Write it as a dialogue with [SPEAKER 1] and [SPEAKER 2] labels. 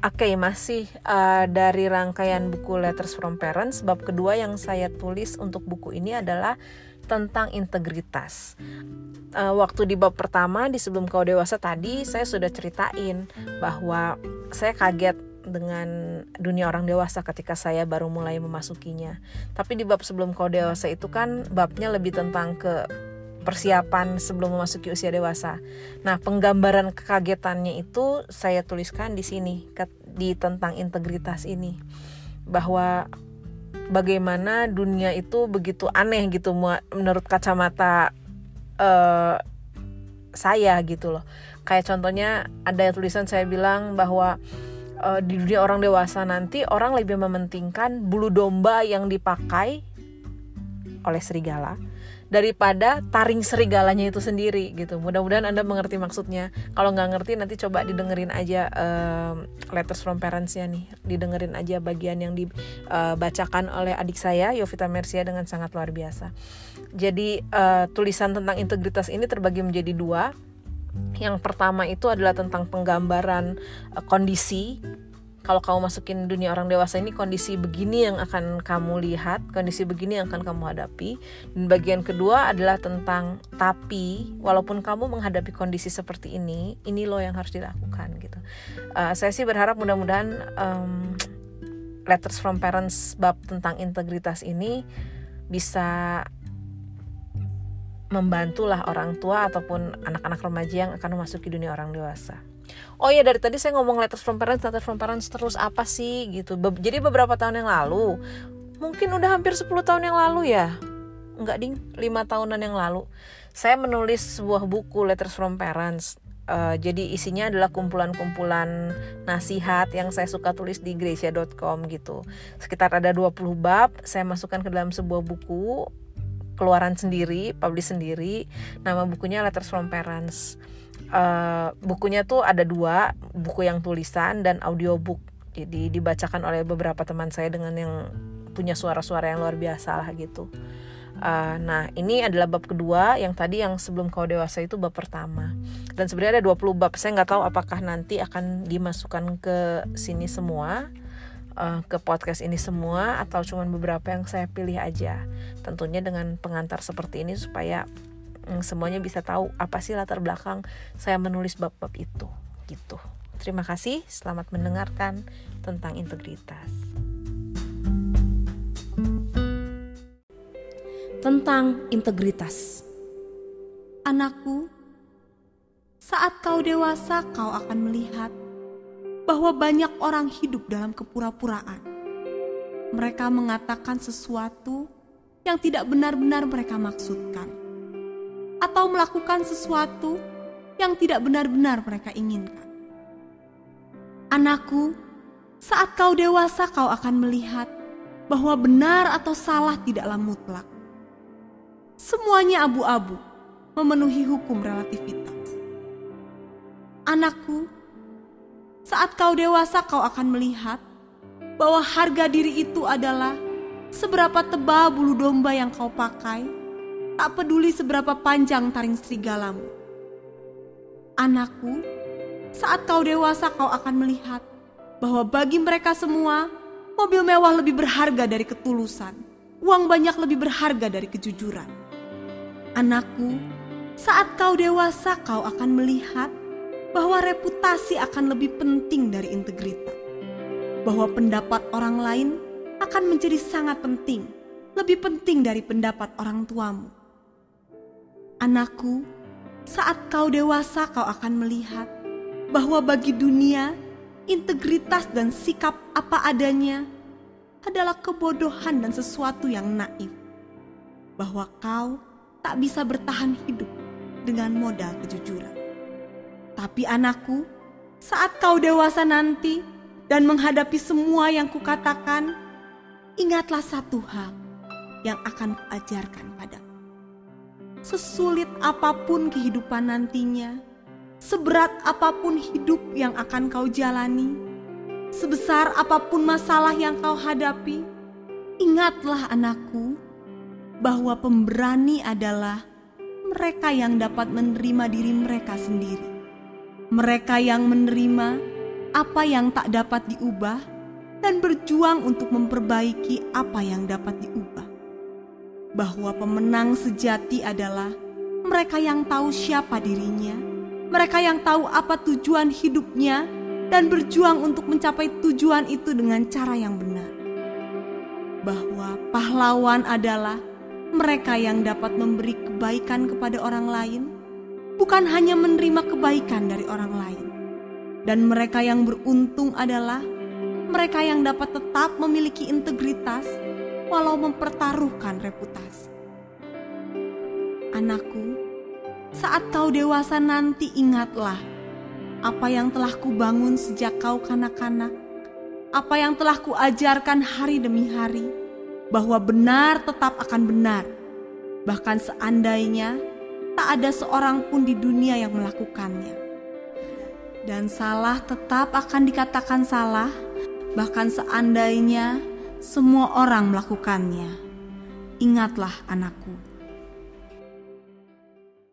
[SPEAKER 1] Oke, okay, masih uh, dari rangkaian buku Letters from Parents, bab kedua yang saya tulis untuk buku ini adalah tentang integritas. Uh, waktu di bab pertama di sebelum kau dewasa tadi, saya sudah ceritain bahwa saya kaget dengan dunia orang dewasa ketika saya baru mulai memasukinya. Tapi di bab sebelum kau dewasa itu kan babnya lebih tentang ke persiapan sebelum memasuki usia dewasa. Nah, penggambaran kekagetannya itu saya tuliskan di sini di tentang integritas ini bahwa bagaimana dunia itu begitu aneh gitu menurut kacamata uh, saya gitu loh. Kayak contohnya ada tulisan saya bilang bahwa uh, di dunia orang dewasa nanti orang lebih mementingkan bulu domba yang dipakai oleh serigala daripada taring serigalanya itu sendiri gitu. Mudah-mudahan Anda mengerti maksudnya. Kalau nggak ngerti nanti coba didengerin aja um, letters from parents-nya nih. Didengerin aja bagian yang dibacakan uh, oleh adik saya Yovita Mercia dengan sangat luar biasa. Jadi uh, tulisan tentang integritas ini terbagi menjadi dua. Yang pertama itu adalah tentang penggambaran uh, kondisi kalau kamu masukin dunia orang dewasa ini kondisi begini yang akan kamu lihat, kondisi begini yang akan kamu hadapi. Dan bagian kedua adalah tentang tapi walaupun kamu menghadapi kondisi seperti ini, ini loh yang harus dilakukan gitu. Uh, saya sih berharap mudah-mudahan um, letters from parents bab tentang integritas ini bisa membantulah orang tua ataupun anak-anak remaja yang akan memasuki dunia orang dewasa oh ya dari tadi saya ngomong letters from parents letters from parents terus apa sih gitu. Be jadi beberapa tahun yang lalu mungkin udah hampir 10 tahun yang lalu ya. Enggak ding. 5 tahunan yang lalu saya menulis sebuah buku letters from parents. Uh, jadi isinya adalah kumpulan-kumpulan nasihat yang saya suka tulis di gracia.com gitu. Sekitar ada 20 bab saya masukkan ke dalam sebuah buku keluaran sendiri, publish sendiri. Nama bukunya Letters from Parents uh, bukunya tuh ada dua buku yang tulisan dan audiobook. Jadi dibacakan oleh beberapa teman saya dengan yang punya suara-suara yang luar biasa lah gitu. Uh, nah ini adalah bab kedua yang tadi yang sebelum kau dewasa itu bab pertama. Dan sebenarnya ada 20 bab. Saya nggak tahu apakah nanti akan dimasukkan ke sini semua uh, ke podcast ini semua atau cuma beberapa yang saya pilih aja. Tentunya dengan pengantar seperti ini supaya semuanya bisa tahu apa sih latar belakang saya menulis bab-bab itu gitu. Terima kasih, selamat mendengarkan tentang integritas.
[SPEAKER 2] Tentang integritas. Anakku, saat kau dewasa kau akan melihat bahwa banyak orang hidup dalam kepura-puraan. Mereka mengatakan sesuatu yang tidak benar-benar mereka maksudkan atau melakukan sesuatu yang tidak benar-benar mereka inginkan. Anakku, saat kau dewasa, kau akan melihat bahwa benar atau salah tidaklah mutlak. Semuanya abu-abu, memenuhi hukum relativitas. Anakku, saat kau dewasa, kau akan melihat bahwa harga diri itu adalah seberapa tebal bulu domba yang kau pakai tak peduli seberapa panjang taring serigalamu. Anakku, saat kau dewasa kau akan melihat bahwa bagi mereka semua, mobil mewah lebih berharga dari ketulusan, uang banyak lebih berharga dari kejujuran. Anakku, saat kau dewasa kau akan melihat bahwa reputasi akan lebih penting dari integritas. Bahwa pendapat orang lain akan menjadi sangat penting, lebih penting dari pendapat orang tuamu. Anakku, saat kau dewasa kau akan melihat bahwa bagi dunia integritas dan sikap apa adanya adalah kebodohan dan sesuatu yang naif. Bahwa kau tak bisa bertahan hidup dengan modal kejujuran. Tapi anakku, saat kau dewasa nanti dan menghadapi semua yang kukatakan, ingatlah satu hal yang akan kuajarkan padamu sesulit apa pun kehidupan nantinya, seberat apa pun hidup yang akan kau jalani, sebesar apa pun masalah yang kau hadapi, ingatlah anakku bahwa pemberani adalah mereka yang dapat menerima diri mereka sendiri. Mereka yang menerima apa yang tak dapat diubah dan berjuang untuk memperbaiki apa yang dapat diubah. Bahwa pemenang sejati adalah mereka yang tahu siapa dirinya, mereka yang tahu apa tujuan hidupnya, dan berjuang untuk mencapai tujuan itu dengan cara yang benar. Bahwa pahlawan adalah mereka yang dapat memberi kebaikan kepada orang lain, bukan hanya menerima kebaikan dari orang lain. Dan mereka yang beruntung adalah mereka yang dapat tetap memiliki integritas walau mempertaruhkan reputasi. Anakku, saat kau dewasa nanti ingatlah apa yang telah kubangun sejak kau kanak-kanak, apa yang telah kuajarkan hari demi hari, bahwa benar tetap akan benar, bahkan seandainya tak ada seorang pun di dunia yang melakukannya. Dan salah tetap akan dikatakan salah, bahkan seandainya semua orang melakukannya. Ingatlah, anakku